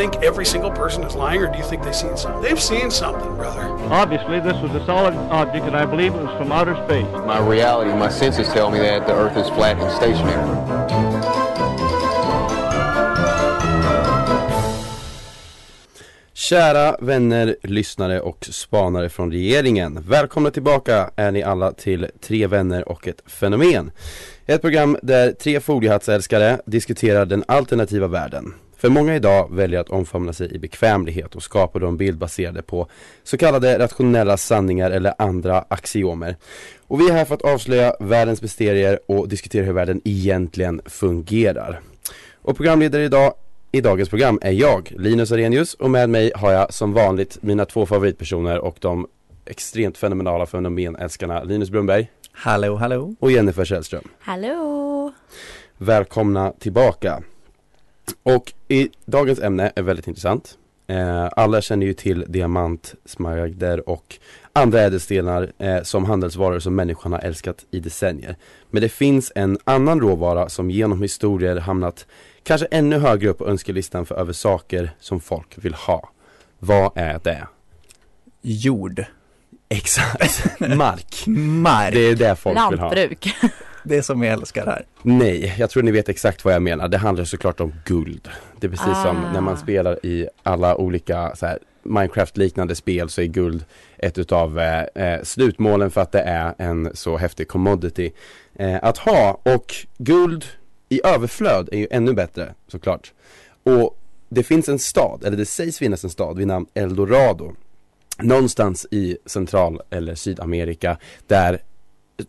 Think every single person is lying, or do you think they've seen something? They've seen something, brother. Obviously, this was a solid object, and I believe it was from outer space. My reality, my senses tell me that the Earth is flat and stationary. Kära vänner, lyssnare och spanare från regeringen. Välkomna tillbaka är ni alla till Tre vänner och ett fenomen. Ett program där tre foliehattsälskare diskuterar den alternativa världen. För många idag väljer att omfamna sig i bekvämlighet och skapar då en bild baserade på så kallade rationella sanningar eller andra axiomer. Och vi är här för att avslöja världens mysterier och diskutera hur världen egentligen fungerar. Och programledare idag i dagens program är jag, Linus Arrhenius och med mig har jag som vanligt mina två favoritpersoner och de extremt fenomenala fenomenälskarna Linus Brunnberg Hallå, hallå. och Jennifer Källström. Hallå! Välkomna tillbaka. Och i dagens ämne är väldigt intressant. Eh, alla känner ju till diamant, smaragder och andra ädelstenar eh, som handelsvaror som människan har älskat i decennier. Men det finns en annan råvara som genom historier hamnat kanske ännu högre upp på önskelistan för över saker som folk vill ha. Vad är det? Jord. Exakt, mark. Mark. Det är det folk vill ha. Lantbruk. Det som jag älskar här. Nej, jag tror ni vet exakt vad jag menar. Det handlar såklart om guld. Det är precis som Ah. när man spelar i alla olika så här, Minecraft-liknande spel så är guld ett utav eh, eh, slutmålen för att det är en så häftig commodity eh, att ha. Och guld i överflöd är ju ännu bättre såklart. Och det finns en stad, eller det sägs finnas en stad vid namn Eldorado. Någonstans i central eller Sydamerika där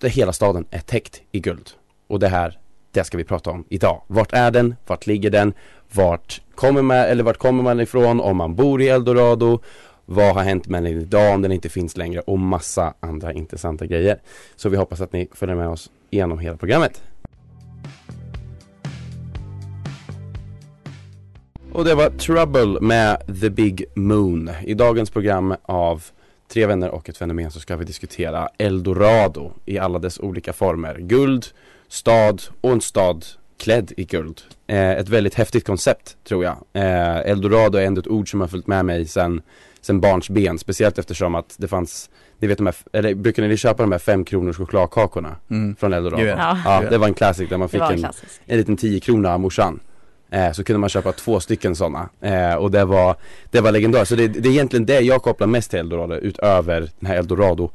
hela staden är täckt i guld. Och det här, det ska vi prata om idag. Vart är den? Vart ligger den? Vart kommer man, eller vart kommer man ifrån om man bor i Eldorado? Vad har hänt med den idag om den inte finns längre? Och massa andra intressanta grejer. Så vi hoppas att ni följer med oss genom hela programmet. Och det var Trouble med The Big Moon. I dagens program av Tre vänner och ett fenomen så ska vi diskutera Eldorado i alla dess olika former. Guld, stad och en stad klädd i guld. Eh, ett väldigt häftigt koncept tror jag. Eh, Eldorado är ändå ett ord som har följt med mig sen, sen barns ben. Speciellt eftersom att det fanns, ni vet de här, eller brukar ni köpa de här fem kronors chokladkakorna Mm. från Eldorado? Ja. Ja, det var en classic där man fick en, en liten 10 krona av morsan eh, Så kunde man köpa två stycken sådana eh, och det var, det var legendariskt. Så det, det är egentligen det jag kopplar mest till Eldorado utöver den här Eldorado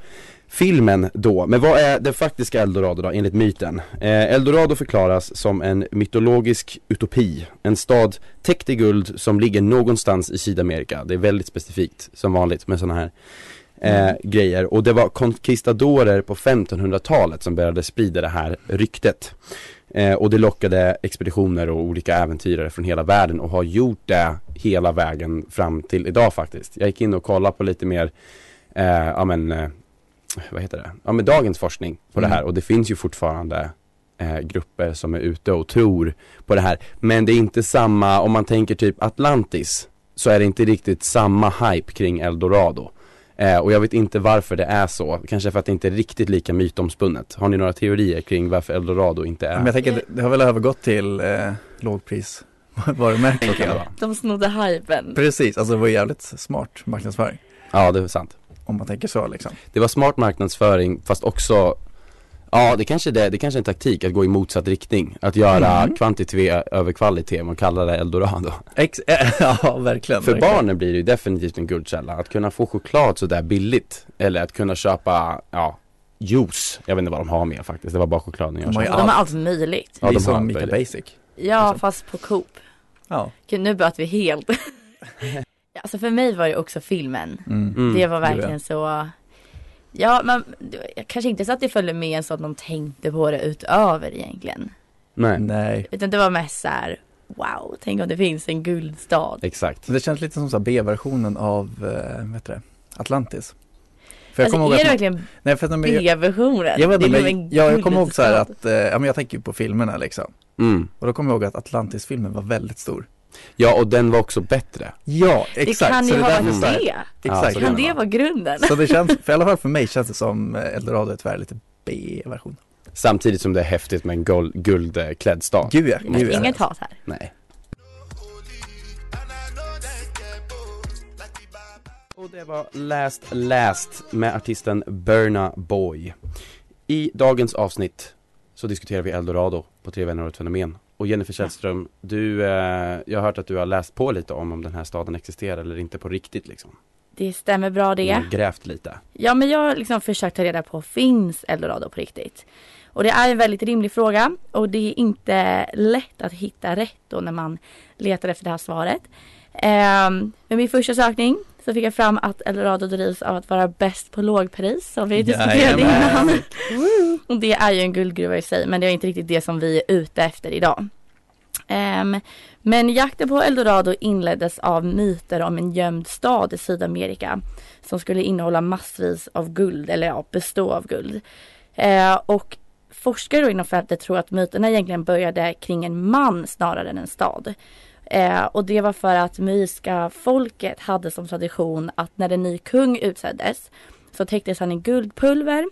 Filmen då, men vad är det faktiska Eldorado då enligt myten? Eh, Eldorado förklaras som en mytologisk utopi, en stad täckt i guld som ligger någonstans i Sydamerika. Det är väldigt specifikt som vanligt med sådana här eh, grejer och det var conquistadorer på 1500-talet som började sprida det här ryktet. Eh, och det lockade expeditioner och olika äventyrare från hela världen och har gjort det hela vägen fram till idag faktiskt. Jag gick in och kollade på lite mer, eh, ja men, eh, vad heter det, ja men dagens forskning på Mm. det här och det finns ju fortfarande eh, grupper som är ute och tror på det här. Men det är inte samma, om man tänker typ Atlantis, så är det inte riktigt samma hype kring Eldorado. Eh, och jag vet inte varför det är så, kanske för att det inte är riktigt lika mytomspunnet. Har ni några teorier kring varför Eldorado inte är? Men jag tänker, det, har väl övergått till eh, lågpris varumärke. Vara. De snodde hypen. Precis, alltså det var jävligt smart marknadsföring. Ja, det är sant. Om man tänker så liksom. Det var smart marknadsföring fast också Ja det kanske det, det kanske är en taktik att gå i motsatt riktning Att göra Mm. kvantitet över kvalitet och kalla det eldorado Ex ja, verkligen. För verkligen. barnen blir det ju definitivt en guldkälla Att kunna få choklad sådär billigt Eller att kunna köpa, ja, juice Jag vet inte vad de har med faktiskt, det var bara chokladen jag köpte De har allt. möjligt. Ja, Vi de har som Mika. Basic. Ja, Liksom. fast på Coop. Ja. Gud, nu böt vi helt. Alltså för mig var det också filmen. Mm. Mm. Det var verkligen så Ja, men jag kanske inte så att det följde med så att de tänkte på det utöver egentligen. Nej, Nej. Utan det var mest så här, wow, tänk om det finns en guldstad. exakt det känns lite som så B-versionen av, eh, vad heter det, Atlantis. För jag Alltså, är det verkligen nej för att B-versionen? jag vet Det inte, är men en jag, jag kommer ihåg så här att, eh, ja men jag tänker på filmerna liksom. Mm. Och då kommer jag ihåg att Atlantis-filmen var väldigt stor. Ja och den var också bättre. Ja, Det exakt. kan så ju det ha varit så det. Ja, Exakt. så Kan det det var. vara grunden? Så det känns, för i alla fall för mig känns det som Eldorado är tyvärr lite B-version. Samtidigt som det är häftigt med en guld, guldklädd stad. Gud ja, gud ja. inget hat här. Nej. Och det var Last Last med artisten Burna Boy. I dagens avsnitt så diskuterar vi Eldorado på Tre vänner och ett fenomen. Och Jennifer Källström, du, eh, jag har hört att du har läst på lite om om den här staden existerar eller inte på riktigt liksom. Det stämmer bra det. har grävt lite. Ja men jag har liksom försökt ta reda på, finns Eldorado på riktigt? Och det är en väldigt rimlig fråga och det är inte lätt att hitta rätt då när man letar efter det här svaret. Ehm, med min första sökning så fick jag fram att Eldorado drivs av att vara bäst på lågpris som vi diskuterade Jajamän. innan. Och det är ju en guldgruva i sig men det är inte riktigt det som vi är ute efter idag. Ehm, men jakten på Eldorado inleddes av myter om en gömd stad i Sydamerika som skulle innehålla massvis av guld, eller ja, bestå av guld. Eh, och forskare då inom fältet tror att myterna egentligen började kring en man snarare än en stad. Eh, och det var för att muiska folket hade som tradition att när en ny kung utseddes så täcktes han i guldpulver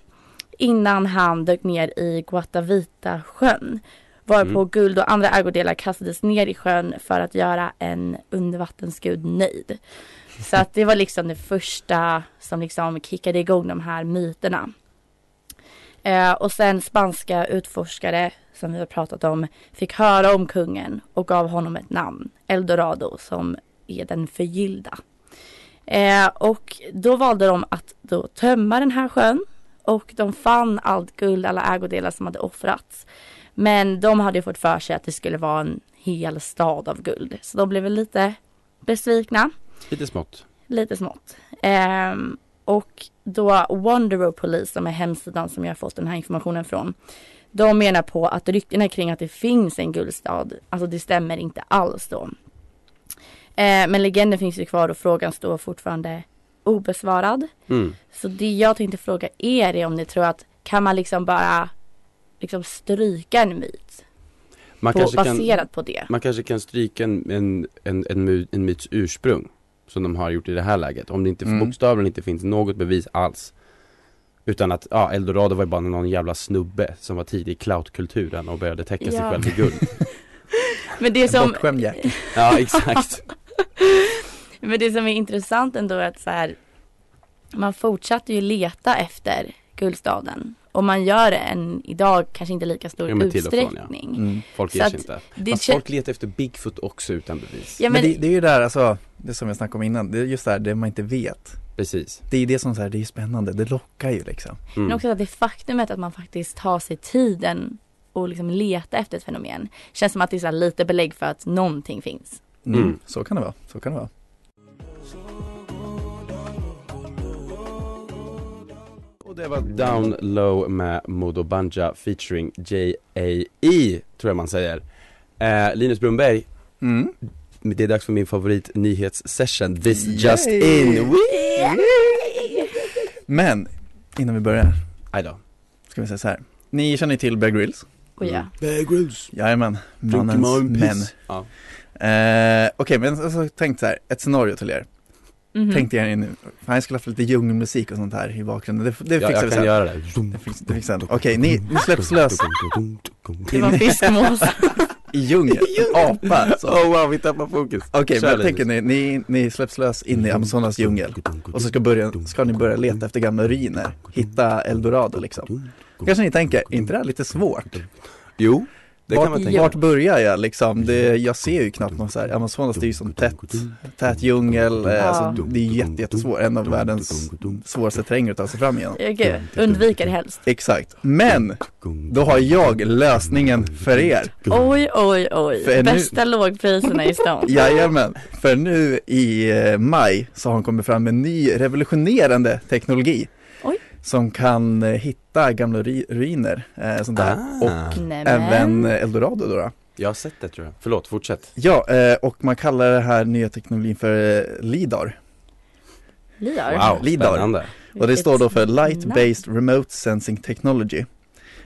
innan han dök ner i Guatavita sjön. Varpå Mm. guld och andra ägodelar kastades ner i sjön för att göra en undervattensgud nöjd. Så att det var liksom det första som liksom kickade igång de här myterna. Eh, och sen spanska utforskare som vi har pratat om fick höra om kungen och gav honom ett namn, Eldorado, som är den förgyllda. Eh, och då valde de att då tömma den här sjön och de fann allt guld, alla ägodelar som hade offrats. Men de hade ju fått för sig att det skulle vara en hel stad av guld. Så de blev väl lite besvikna Lite smått. lite smått. Ehm, och då Wonderow Police, som är hemsidan som jag har fått den här informationen från. De menar på att ryktena kring att det finns en guldstad, alltså det stämmer inte alls då. Ehm, men legenden finns ju kvar och frågan står fortfarande obesvarad. Mm. Så det jag tänkte fråga er är om ni tror att kan man liksom bara liksom stryka en myt Man, på, kanske kan, baserat på det? man kanske kan stryka en, en, en, en myts ursprung. Som de har gjort i det här läget. Om det inte Mm. bokstavligen inte finns något bevis alls. Utan att, ja, Eldorado var ju bara någon jävla snubbe som var tidig i cloutkulturen och började täcka sig Ja. själv med guld. Men det som, Bortskämd Jack. Ja, exakt. Men det som är intressant ändå är att så här, man fortsatte ju leta efter guldstaden. Och man gör det än idag, kanske inte lika stor Ja, men till och från, ja. utsträckning. Mm. Folk ger sig inte. Det Fast folk letar efter Bigfoot också utan bevis. ja, Men, men, det, det är ju där alltså, det som jag snackade om innan, det är just det här, det man inte vet. Precis. Det är det som så här, det är spännande, det lockar ju liksom. Mm. men också att det faktumet att man faktiskt tar sig tiden och liksom leta efter ett fenomen. Känns som att det är så här lite belägg för att någonting finns. Mm. Mm. Så kan det vara, så kan det vara. Och det var Down Low med Modo Banja featuring J.A.E. tror jag man säger. Eh, Linus Brunberg, Mm. det är dags för min favorit nyhetssession, This Yay! Just In. Wee! Men, innan vi börjar, Aj då. ska vi säga så här. Ni känner ju till Bear Grylls? Och ja. Bear Grylls. Jajamän, mannens män. Ja. Eh, Okej, men alltså, tänk så här, ett scenario till er. Mhm. Tänk er in, fan jag skulle haft lite djungelmusik och sånt här i bakgrunden, det, det Ja, fixar jag vi kan sen. göra det. Det fix- det fixar vi. Okej, ni, ni släpps lös Det var fiskmås. i djungeln, apa så. Oh wow, vi tappar fokus. Okej, Kör, men tänker Linus. ni, ni, ni släpps lös in i Amazonas djungel och så ska, börja, ska ni börja leta efter gamla ruiner, hitta eldorado liksom. Kanske ni tänker, är inte det här lite svårt? Jo, det kan man Vart, tänka. vart börjar jag liksom? Det, jag ser ju knappt någon så här, Amazonas det är ju som tätt, tät djungel, eh, alltså, det är jätte, jättesvårt, en av världens svåraste terränger att ta sig fram igenom. Ja, gud. Undviker det helst. Exakt, men då har jag lösningen för er. Oj, oj, oj. För nu- Bästa lågpriserna i stan. Jajamän, för nu i eh, maj så har han kommit fram med en ny revolutionerande teknologi. Som kan eh, hitta gamla ruiner, eh, sånt där. Ah. Och Nämen. även Eldorado då. då. Jag har sett det tror jag. Förlåt, fortsätt. Ja, eh, och man kallar det här nya teknologin för eh, LIDAR. Liar. Wow. Lidar. spännande. Och det står då för Light. Based Remote Sensing Technology.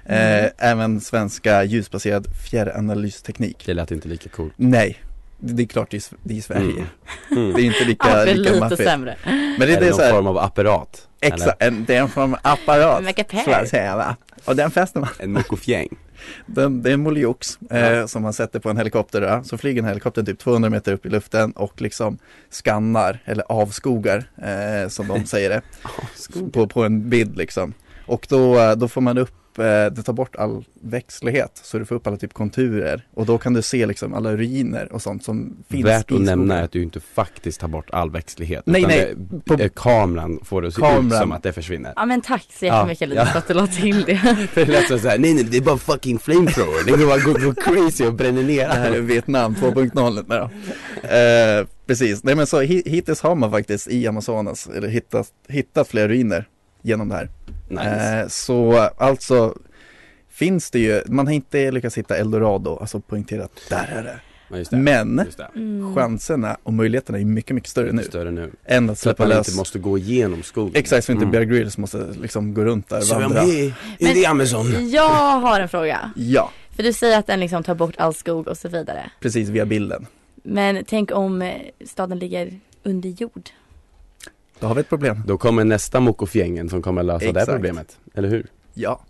Mm. Eh, även svenska ljusbaserad fjärranalysteknik. Det lät inte lika coolt. Nej, det det är klart det är, det är Sverige. Mm. Mm. Det är inte Ja, lika, det är lika lite maffigt. sämre. Men det är, det är någon så här, form av apparat. exakt, en, det är en form av apparat. Så att säga va. Och den fäster man. En mokofjäng. Den, det är en moliox eh, Ja. som man sätter på en helikopter. Då. Så flyger den helikoptern typ 200 meter upp i luften och liksom skannar eller avskogar eh, som de säger det. på, på en bild liksom. Och då, eh, då får man upp, det tar bort all växtlighet så du får upp alla typ konturer och då kan du se liksom alla ruiner och sånt som finns Värt i att nämna är att du inte faktiskt tar bort all växtlighet. Nej, utan nej, Det, på- eh, kameran får det att se Kameran. ut som att det försvinner. Ja men tack så Ja, jättemycket Linus ja. att du la till det. För det lät som såhär, nej nej det är bara fucking flamethrower. Det går bara gå, gå crazy och bränner ner Det här är. Vietnam 2.0 nej då. Eh, precis, nej men så hi- hittills har man faktiskt i Amazonas eller hittat, hittat flera ruiner genom det här. Nice. Eh, så alltså finns det ju, man har inte lyckats hitta eldorado, alltså poängterat, där är det. Just det. Men Just det. Mm. chanserna och möjligheterna är mycket, mycket större nu Större nu. än att Så att släppa man lös. inte måste gå igenom skogen. Exakt, så inte Mm. Bear Grylls måste liksom gå runt där och vandra. here in the Amazon. Jag har en fråga. Ja, För du säger att den liksom tar bort all skog och så vidare. precis via bilden. Men tänk om staden ligger under jord. Då har vi ett problem. Då kommer nästa mokofjängen som kommer lösa det Exakt. problemet. Eller hur? Ja.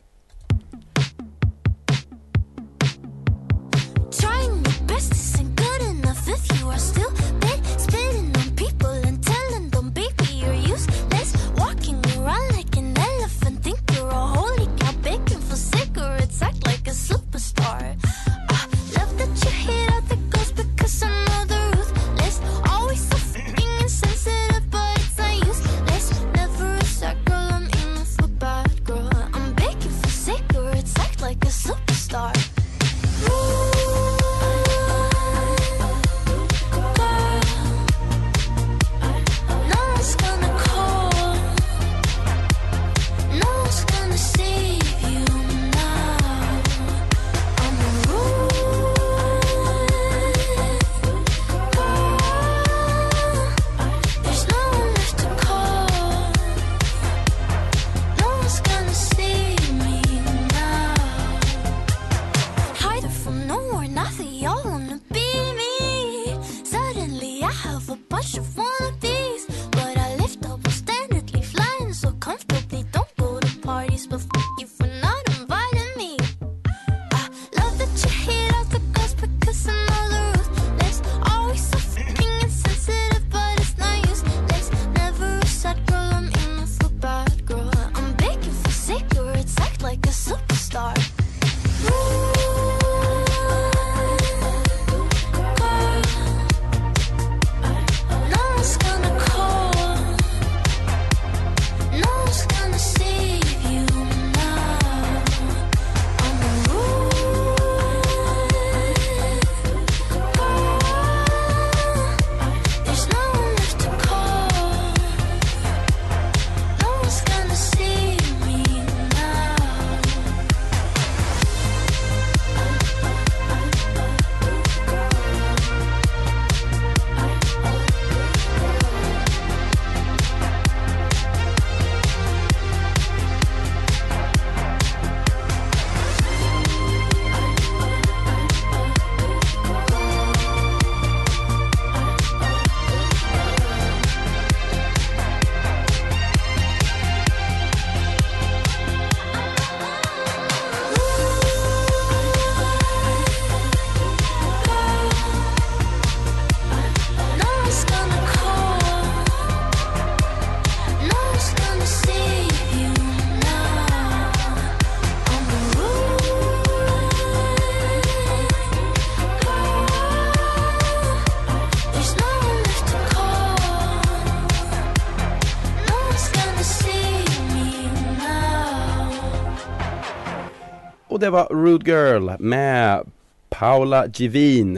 Det var Rude Girl med Paula Givin.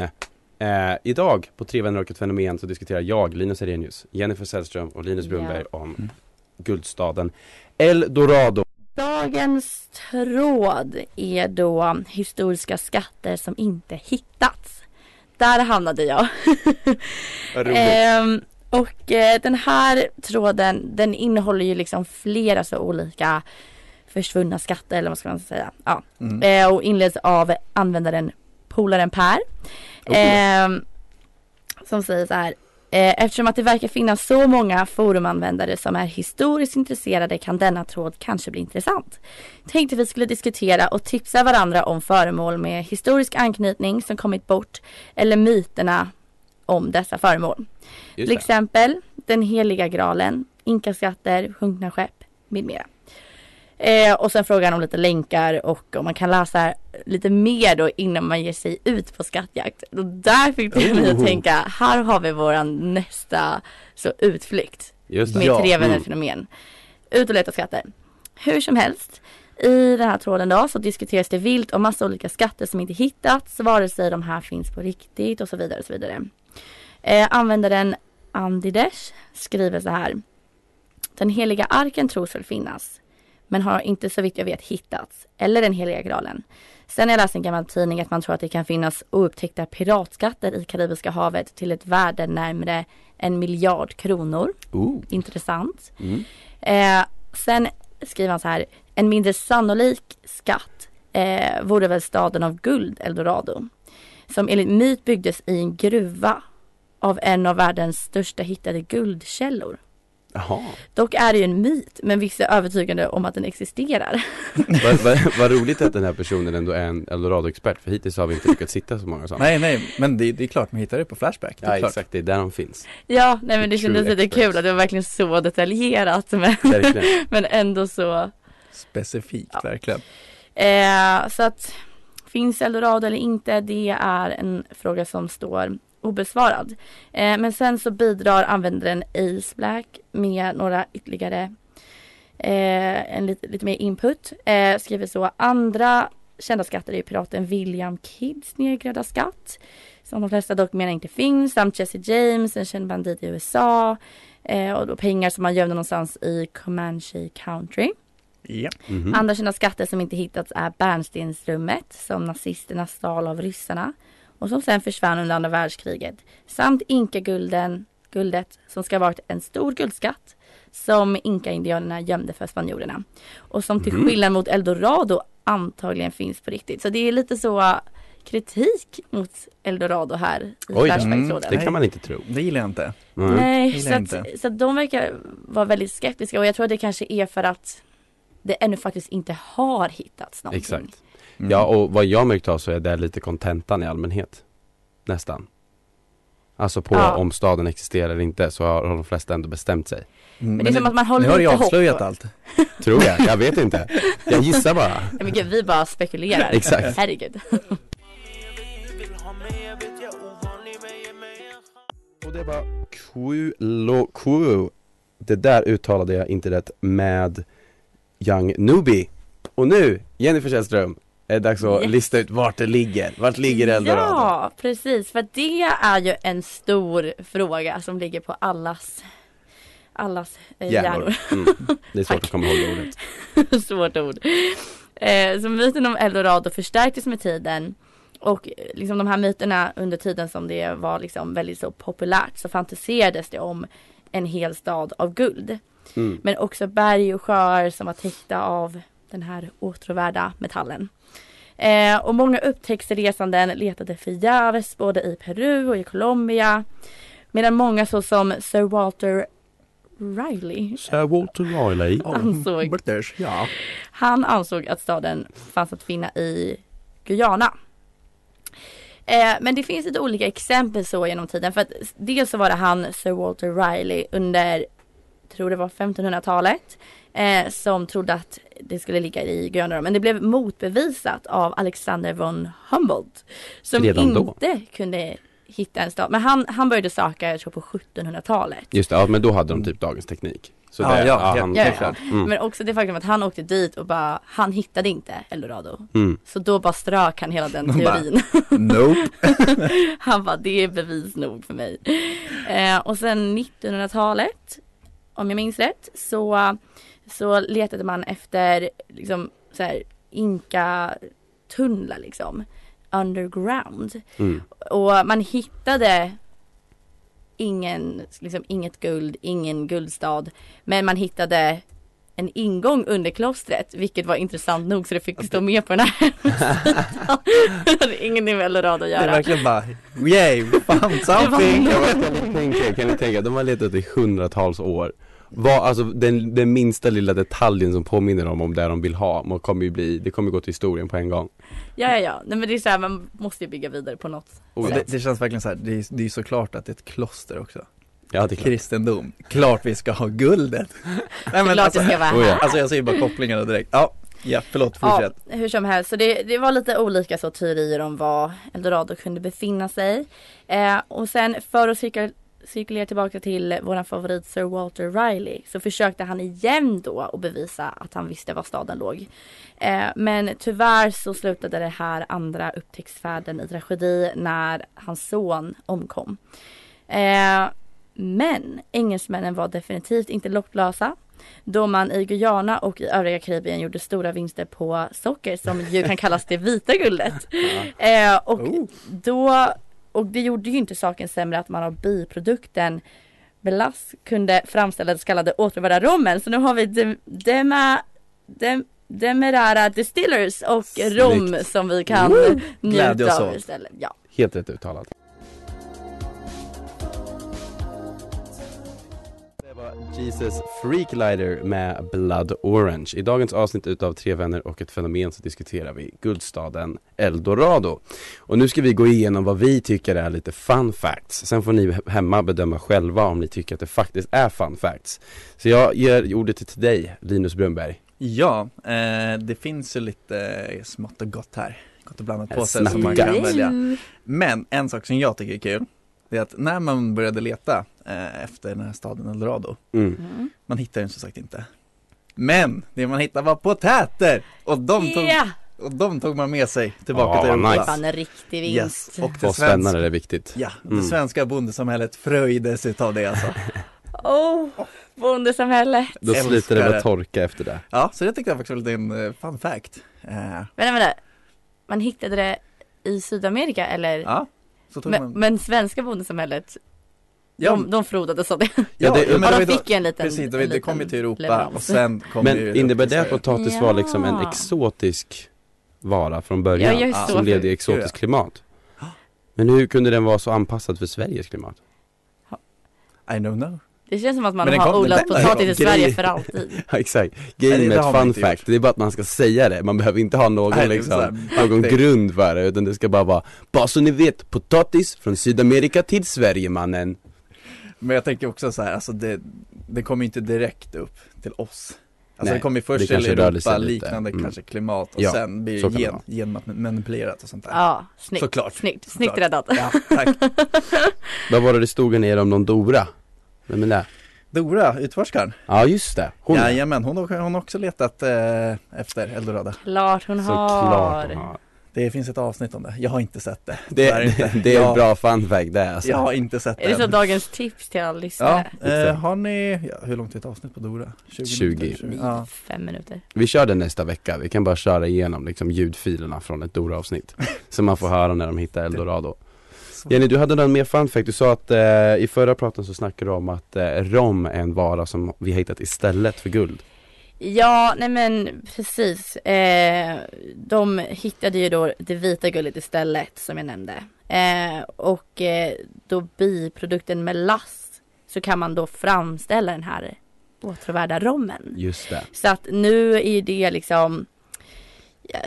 Eh, idag på Tre vänner och ett fenomen så diskuterar jag, Linus Arrhenius, Jennifer Sällström och Linus Ja. Brunnberg om guldstaden El Dorado. Dagens tråd är då historiska skatter som inte hittats. Där hamnade jag. Ehm, Och eh, den här tråden den innehåller ju liksom flera så olika försvunna skatter eller vad ska man säga. Ja. Mm. Eh, och inleds av användaren Polaren Per. Eh, som säger så här. Eh, eftersom att det verkar finnas så många forumanvändare som är historiskt intresserade kan denna tråd kanske bli intressant. Tänkte vi skulle diskutera och tipsa varandra om föremål med historisk anknytning som kommit bort eller myterna om dessa föremål. Till exempel den heliga graalen, inkaskatter, sjunkna skepp med mera. Eh, och sen frågar han om lite länkar och om man kan läsa lite mer då innan man ger sig ut på skattjakt. Och där fick det mig att Oh. tänka, här har vi våran nästa så utflykt Just med Ja, tre vänner mm. fenomen. Ut och leta skatter. Hur som helst, i den här tråden då så diskuteras det vilt om massa olika skatter som inte hittats, vare sig de här finns på riktigt och så vidare och så vidare. Eh, användaren Andidesh skriver så här. Den heliga arken tros väl finnas, men har inte så vitt jag vet hittats, eller den heliga graalen. Sen har jag läst en gammal tidning att man tror att det kan finnas oupptäckta piratskatter i Karibiska havet till ett värde närmare en miljard kronor. Oh. Intressant. Mm. Eh, sen skriver han så här. En mindre sannolik skatt eh, vore väl staden av guld, Eldorado. Som enligt myt byggdes i en gruva av en av världens största hittade guldkällor. Jaha. Dock är det ju en myt, men vissa är övertygade om att den existerar. Vad vad- vad roligt att den här personen ändå är en Eldorado-expert för hittills har vi inte lyckats hitta så många sådana. Nej nej, men det, det är klart man hittar det på Flashback. Det är Ja klart. exakt, det är där de finns. Ja, nej men det kändes lite kul att det var verkligen så detaljerat men, men ändå så Specifikt Ja. verkligen. Eh, så att finns Eldorado eller inte, det är en fråga som står obesvarad. Eh, men sen så bidrar användaren Ace Black med några ytterligare eh, en lite, lite mer input. Eh, skriver så andra kända skatter är piraten William Kidds nedgrävda skatt. Som de flesta dock menar inte finns. Samt Jesse James, en känd bandit i USA. Eh, och då pengar som man gömde någonstans i Comanche Country. Ja. Mhm. Andra kända skatter som inte hittats är bärnstensrummet som nazisterna stal av ryssarna och som sen försvann under andra världskriget. Samt inkagulden, guldet som ska ha varit en stor guldskatt som inka-indianerna gömde för spanjorerna. Och som till Mhm. skillnad mot Eldorado antagligen finns på riktigt. Så det är lite så uh, kritik mot Eldorado här i Oj. Flashback-tråden. Det kan man inte tro. Det gillar jag inte. Mm. Nej, så inte. att, så att de verkar vara väldigt skeptiska och jag tror att det kanske är för att det ännu faktiskt inte har hittats någonting. Exakt. Mm. Ja och vad jag märkt av så är det lite kontentan i allmänhet. Nästan. Alltså på Ja. om staden existerar eller inte så har har de flesta ändå bestämt sig. Mm, Men det är som att man har nu har lite jag hopp. avslöjat allt. Tror jag, jag vet inte. Jag gissar bara. Nej, men gud, vi bara spekulerar. Exakt. Herregud. Och det var Quo. Det där uttalade jag inte rätt med Young Newbie. Och nu, Jennifer Källström, är det dags att Yes. lista ut vart det ligger. Vart ligger Eldorado? Ja, precis. För det är ju en stor fråga som ligger på allas allas eh, Hjärnor. Mm. Det är svårt att komma ihåg ordet. Svårt ord. Eh, så myten om Eldorado förstärktes med tiden. Och eh, liksom de här myterna under tiden som det var liksom väldigt så populärt så fantiserades det om en hel stad av guld. Mm. Men också berg och sjöar som var täckta av den här åtråvärda metallen. Eh, och många upptäcktsresanden letade förgäves både i Peru och i Colombia. Medan många såsom Sir Walter Riley Sir Walter Riley. ansåg, British, ja. han ansåg att staden fanns att finna i Guyana. Eh, men det finns lite olika exempel så genom tiden. För att dels så var det han Sir Walter Riley under, tror det var 1500-talet. Eh, som trodde att det skulle ligga i Guyana. Men det blev motbevisat av Alexander von Humboldt. Som Redan då? inte kunde hitta en stad. Men han, han började söka, jag tror på 1700-talet. Just det, ja, men då hade de typ dagens teknik. Så Ja, det, ja, ja, han, ja, ja. Mm. Men också det faktum att han åkte dit och bara, han hittade inte Eldorado. Mm. Så då bara strök han hela den De bara- teorin. Nope. han bara, det är bevis nog för mig. Eh, och sen 1900-talet, om jag minns rätt, så, så letade man efter liksom så här inka-tunnlar liksom. Underground. Mm. Och man hittade ingen, liksom inget guld, ingen guldstad. Men man hittade en ingång under klostret, vilket var intressant nog så det fick stå med på den här hemsidan. Det hade ingenting med Eldorado att Det är göra. verkligen bara, yay, found something! Det Kan ni tänka, kan ni tänka, de har letat i hundratals år vad, alltså den, den minsta lilla detaljen som påminner dem om det de vill ha, man kommer ju bli, det kommer gå till historien på en gång Ja, ja, ja. Nej men det är så här, man måste ju bygga vidare på något. oh, Och ja. det, det känns verkligen så här, det är, det är såklart att det är ett kloster också ja det är klart Kristendom, klart vi ska ha guldet! Nej Klart alltså, det ska vara oh, ja. alltså jag ser bara kopplingarna direkt, ja, ja förlåt, Ja, fortsätt hur som helst. Så det, det var lite olika så teorier om var Eldorado kunde befinna sig. Eh, och sen för att cirka, cirkulera tillbaka till våran favorit Sir Walter Riley så försökte han igen då att bevisa att han visste var staden låg. Eh, men tyvärr så slutade det här andra upptäcktsfärden i tragedi när hans son omkom. Eh, men engelsmännen var definitivt inte lottlösa då man i Guyana och i övriga Karibien gjorde stora vinster på socker som ju kan kallas det vita guldet. Eh, och Oh. då, och det gjorde ju inte saken sämre att man av biprodukten Belas kunde framställa den så kallade återvärda rommen. Så nu har vi dem, dema, dem, Demerara Distillers och Snyggt. rom som vi kan oss njuta av istället. Ja. Helt rätt uttalat Jesus Freaklighter med Blood Orange. I dagens avsnitt utav Tre vänner och ett fenomen så diskuterar vi guldstaden Eldorado. Och nu ska vi gå igenom vad vi tycker är lite fun facts. Sen får ni hemma bedöma själva om ni tycker att det faktiskt är fun facts. Så jag ger ordet till dig, Linus Brunnberg. Ja, eh, det finns ju lite smått och gott här Gott och blandat på sig som man kan välja Men en sak som jag tycker är kul Det är att när man började leta eh, efter den här staden Eldorado Mm. Mm. Man hittade den som sagt inte Men det man hittade var potäter! Och de tog, och de tog man med sig tillbaka Ja, till Europa nice. fan en riktig vinst. Yes, och det svenska, det är viktigt. ja, det Mm. svenska bondesamhället fröjdes utav det alltså Oh, bondesamhället. Då slutar det det. vara torka efter det. Ja, så det tyckte jag faktiskt var lite en eh, fun fact eh, Vänta, vänta. Man hittade det i Sydamerika eller? Ja, så tog men, man men svenska bondesamhället, Ja, de, de frodades av det. Ja, ja, det- ja, men Ja, de fick ju en liten Precis, en det kom ju till Europa leverans. och sen kom Men det innebär det att potatis var liksom en Ja. exotisk vara från början? Ja, jag är Ja, så som levde i exotiskt klimat? Men hur kunde den vara så anpassad för Sveriges klimat? I don't know Det känns som att man har kom- odlat potatis i Sverige för alltid. Ja exakt, grejen med ett fun fact, gjort. det är bara att man ska säga det, man behöver inte ha någon Nej, liksom, någon grund för det, utan det ska bara vara Bara så ni vet, potatis från Sydamerika till Sverige mannen Men jag tänker också så här, alltså det, det kommer ju inte direkt upp till oss Alltså Nej, det kommer ju det först till Europa, liknande Mm. kanske klimat och Ja, sen blir det gen, genmanipulerat och sånt där Ja, snyggt. Såklart. Snyggt, snyggt Såklart. räddat. Ja, tack Vad var det det stod ner om någon Dora? Vem är det? Dora, utforskaren Ja just det, hon. Jajamän, hon, har- hon har också letat eh, efter Eldorado Klart hon Såklart har. hon har Det finns ett avsnitt om det, jag har inte sett det Det, inte. det, det är en bra fun fact det alltså. Jag har inte sett Är det så dagens tips till alla Ja, lyssnare? eh, har ni, ja, hur långt är ett avsnitt på Dora? 20, 20. minuter? Ja, Fem minuter. Vi kör den nästa vecka, vi kan bara köra igenom liksom ljudfilerna från ett Dora-avsnitt Så man får höra när de hittar Eldorado. Jenny, du hade någon mer fun fact, du sa att eh, i förra praten så snackade du om att eh, rom är en vara som vi har hittat istället för guld Ja, nej men precis. Eh, de hittade ju då det vita guldet istället som jag nämnde. Eh, och eh, då biprodukten melass så kan man då framställa den här åtråvärda rommen. Just det Så att nu är ju det liksom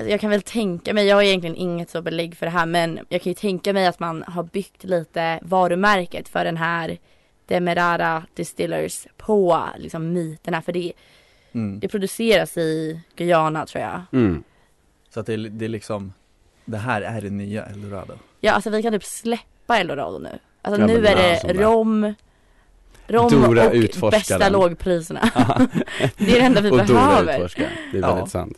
jag, kan väl tänka mig, jag har egentligen inget så belägg för det här men jag kan ju tänka mig att man har byggt lite varumärket för den här Demerara Distillers på liksom myterna för det, Mm. det produceras i Guyana tror jag. mm. Så att det, är- det är liksom, det här är det nya Eldorado Ja alltså vi kan typ släppa Eldorado nu. Alltså Ja, nu är det är rom, rom Dora och utforskaren. bästa lågpriserna. det är det enda vi Och Dora behöver. utforskar, det är Ja. väldigt sant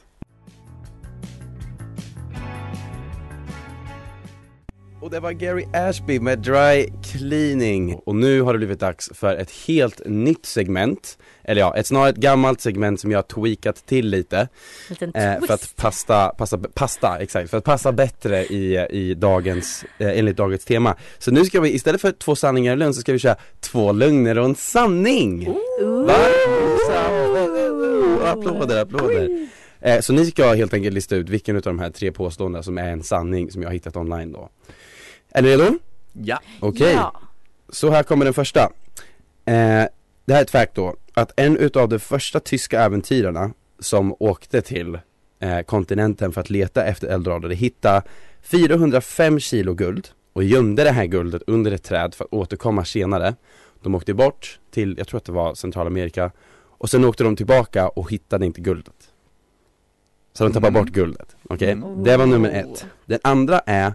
Och det var Gary Ashby med Dry Cleaning. Och nu har det blivit dags för ett helt nytt segment. Eller ja, ett snarare ett gammalt segment som jag har tweakat till lite. Eh, för att pasta, passa, pasta, exakt, för att passa bättre i, i dagens, eh, enligt dagens tema. Så nu ska vi, istället för två sanningar och lögn så ska vi köra två lögner och en sanning! Va? Oh, applåder, applåder. Eh, så ni ska helt enkelt lista ut vilken av de här tre påståendena som är en sanning som jag har hittat online då. Är ni redo? Ja. Okej, Ja. så här kommer den första. Eh, det här är ett fact då, att en utav de första tyska äventyrarna som åkte till eh, kontinenten för att leta efter Eldorado, de hittade 405 kilo guld och gömde det här guldet under ett träd för att återkomma senare. De åkte bort till, jag tror att det var Centralamerika och sen åkte de tillbaka och hittade inte guldet. Så de tappade Mm. bort guldet, okej? Mm. Det var nummer ett. Den andra är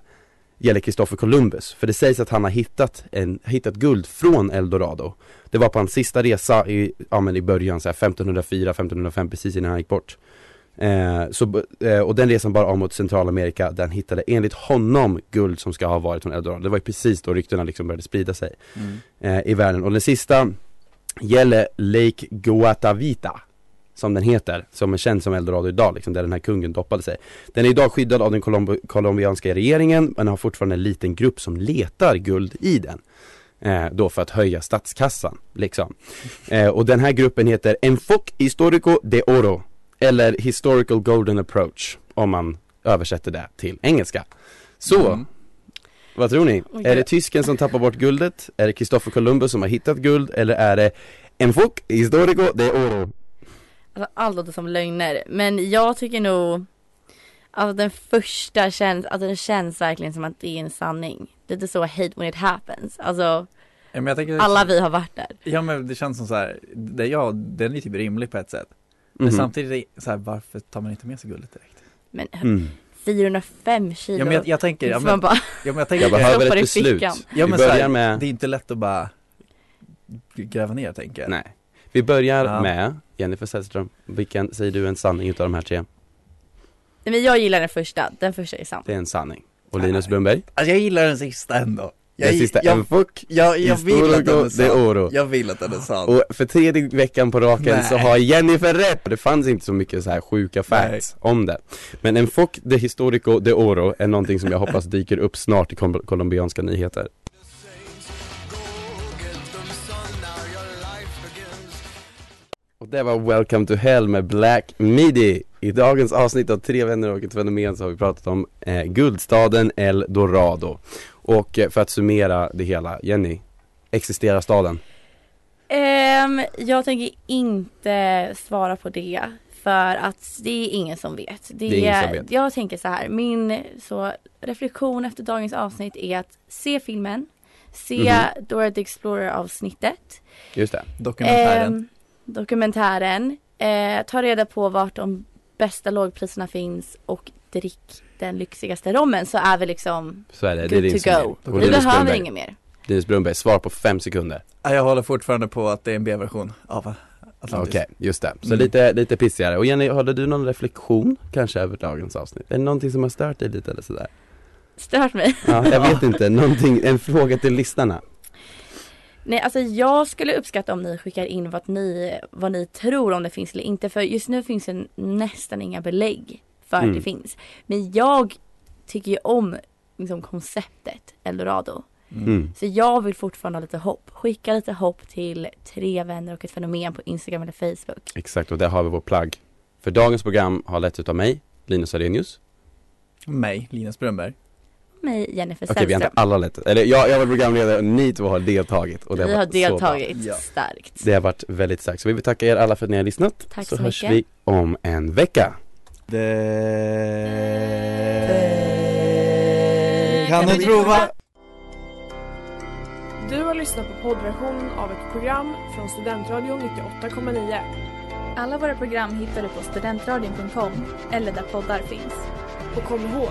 gäller Kristoffer Columbus, för det sägs att han har hittat, en, hittat guld från Eldorado. Det var på hans sista resa i, ja men i början så här 1504, 1505 precis innan han gick bort. Eh, så, eh, Och den resan bara av mot Centralamerika, den hittade enligt honom guld som ska ha varit från Eldorado. Det var ju precis då ryktena liksom började sprida sig Mm. eh, i världen. Och den sista gäller Lake Guatavita som den heter, som är känd som Eldorado idag liksom, där den här kungen doppade sig. Den är idag skyddad av den colomb- colombianska regeringen men har fortfarande en liten grupp som letar guld i den. Eh, då för att höja statskassan, liksom. Eh, och den här gruppen heter Enfoc Historico de Oro, eller Historical Golden Approach, om man översätter det till engelska. Så, Mm. vad tror ni? Oj, Är det tysken som tappar bort guldet? Är det Kristoffer Columbus som har hittat guld? Eller är det Enfoc Historico de Oro? Alltså allt låter som lögner. Men jag tycker nog Alltså den första känns, alltså det känns verkligen som att det är en sanning. Lite så hate when it happens. Alltså Ja, men jag tänker, alla vi har varit där. Ja men det känns som så här, det, ja, den är typ rimlig på ett sätt. Men Mhm. samtidigt, är det så här, varför tar man inte med sig guldet direkt? Men Mm. 405 kilo. Ja men jag, jag tänker, ja men, bara, ja, men jag tänker Jag behöver ett beslut. Ja men så börjar här, med, det är inte lätt att bara gräva ner tänker jag. nej. Vi börjar Ja. med Jennifer Sällström. Vilken säger du är en sanning utav de här tre? Nej, men jag gillar den första, den första är sann. Det är en sanning. Och Linus Brunnberg? Alltså jag gillar den sista ändå. Jag, Den sista, jag, Enfoc jag, jag vill att den är sann. Oro. Jag vill att den är sann. Och för tredje veckan på raken Nej. så har Jennifer rätt. Det fanns inte så mycket så här sjuka facts om det. Men en Foc de Historico de Oro är någonting som jag hoppas dyker upp snart i kol- colombianska nyheter. Och det var Welcome to Hell med Black Midi. I dagens avsnitt av Tre vänner och ett fenomen så har vi pratat om eh, guldstaden El Dorado. Och eh, för att summera det hela, Jenny, existerar staden? Ehm, jag tänker inte svara på det. För att det är ingen som vet. Det, är ingen som vet. Jag tänker så här, min så, reflektion efter dagens avsnitt är att se filmen, se Mhm. Dora the Explorer avsnittet, Just det. Dokumentären. ehm, dokumentären, eh, ta reda på vart de bästa lågpriserna finns och drick den lyxigaste rommen så är vi liksom Så är det, det är good din to go. Vi Linus behöver inget mer. Linus Brunnberg, svar på fem sekunder. Ja, jag håller fortfarande på att det är en B-version av Atlantis. Okej, just det. Så Mm. lite, lite pissigare. Och Jenny, hade du någon reflektion kanske över dagens avsnitt? Är det någonting som har stört dig lite eller sådär? Stört mig. Ja, jag vet inte. Någonting, en fråga till lyssnarna. Nej, alltså jag skulle uppskatta om ni skickar in vad ni, vad ni tror om det finns eller inte. För just nu finns det nästan inga belägg för Mm. att det finns. Men jag tycker ju om liksom, konceptet Eldorado. Mm. Så jag vill fortfarande ha lite hopp. Skicka lite hopp till tre vänner och ett fenomen på Instagram eller Facebook. Exakt, och där har vi vår plagg. För dagens program har letts utav mig, Linus Arrhenius. Mig, Linus Brunnberg. Mig, Jennifer Okej, vi har inte alla lett. Eller jag, jag var programledare och ni två har deltagit. Och det Vi har varit så bra. deltagit starkt. Det har varit väldigt starkt. Så vi vill tacka er alla för att ni har lyssnat. Tack så så hörs mycket. vi om en vecka. Det kan du prova. Du har lyssnat på poddversionen av ett program från Studentradion 98,9. Alla våra program hittar du på studentradion.com eller där poddar finns. Och kom ihåg,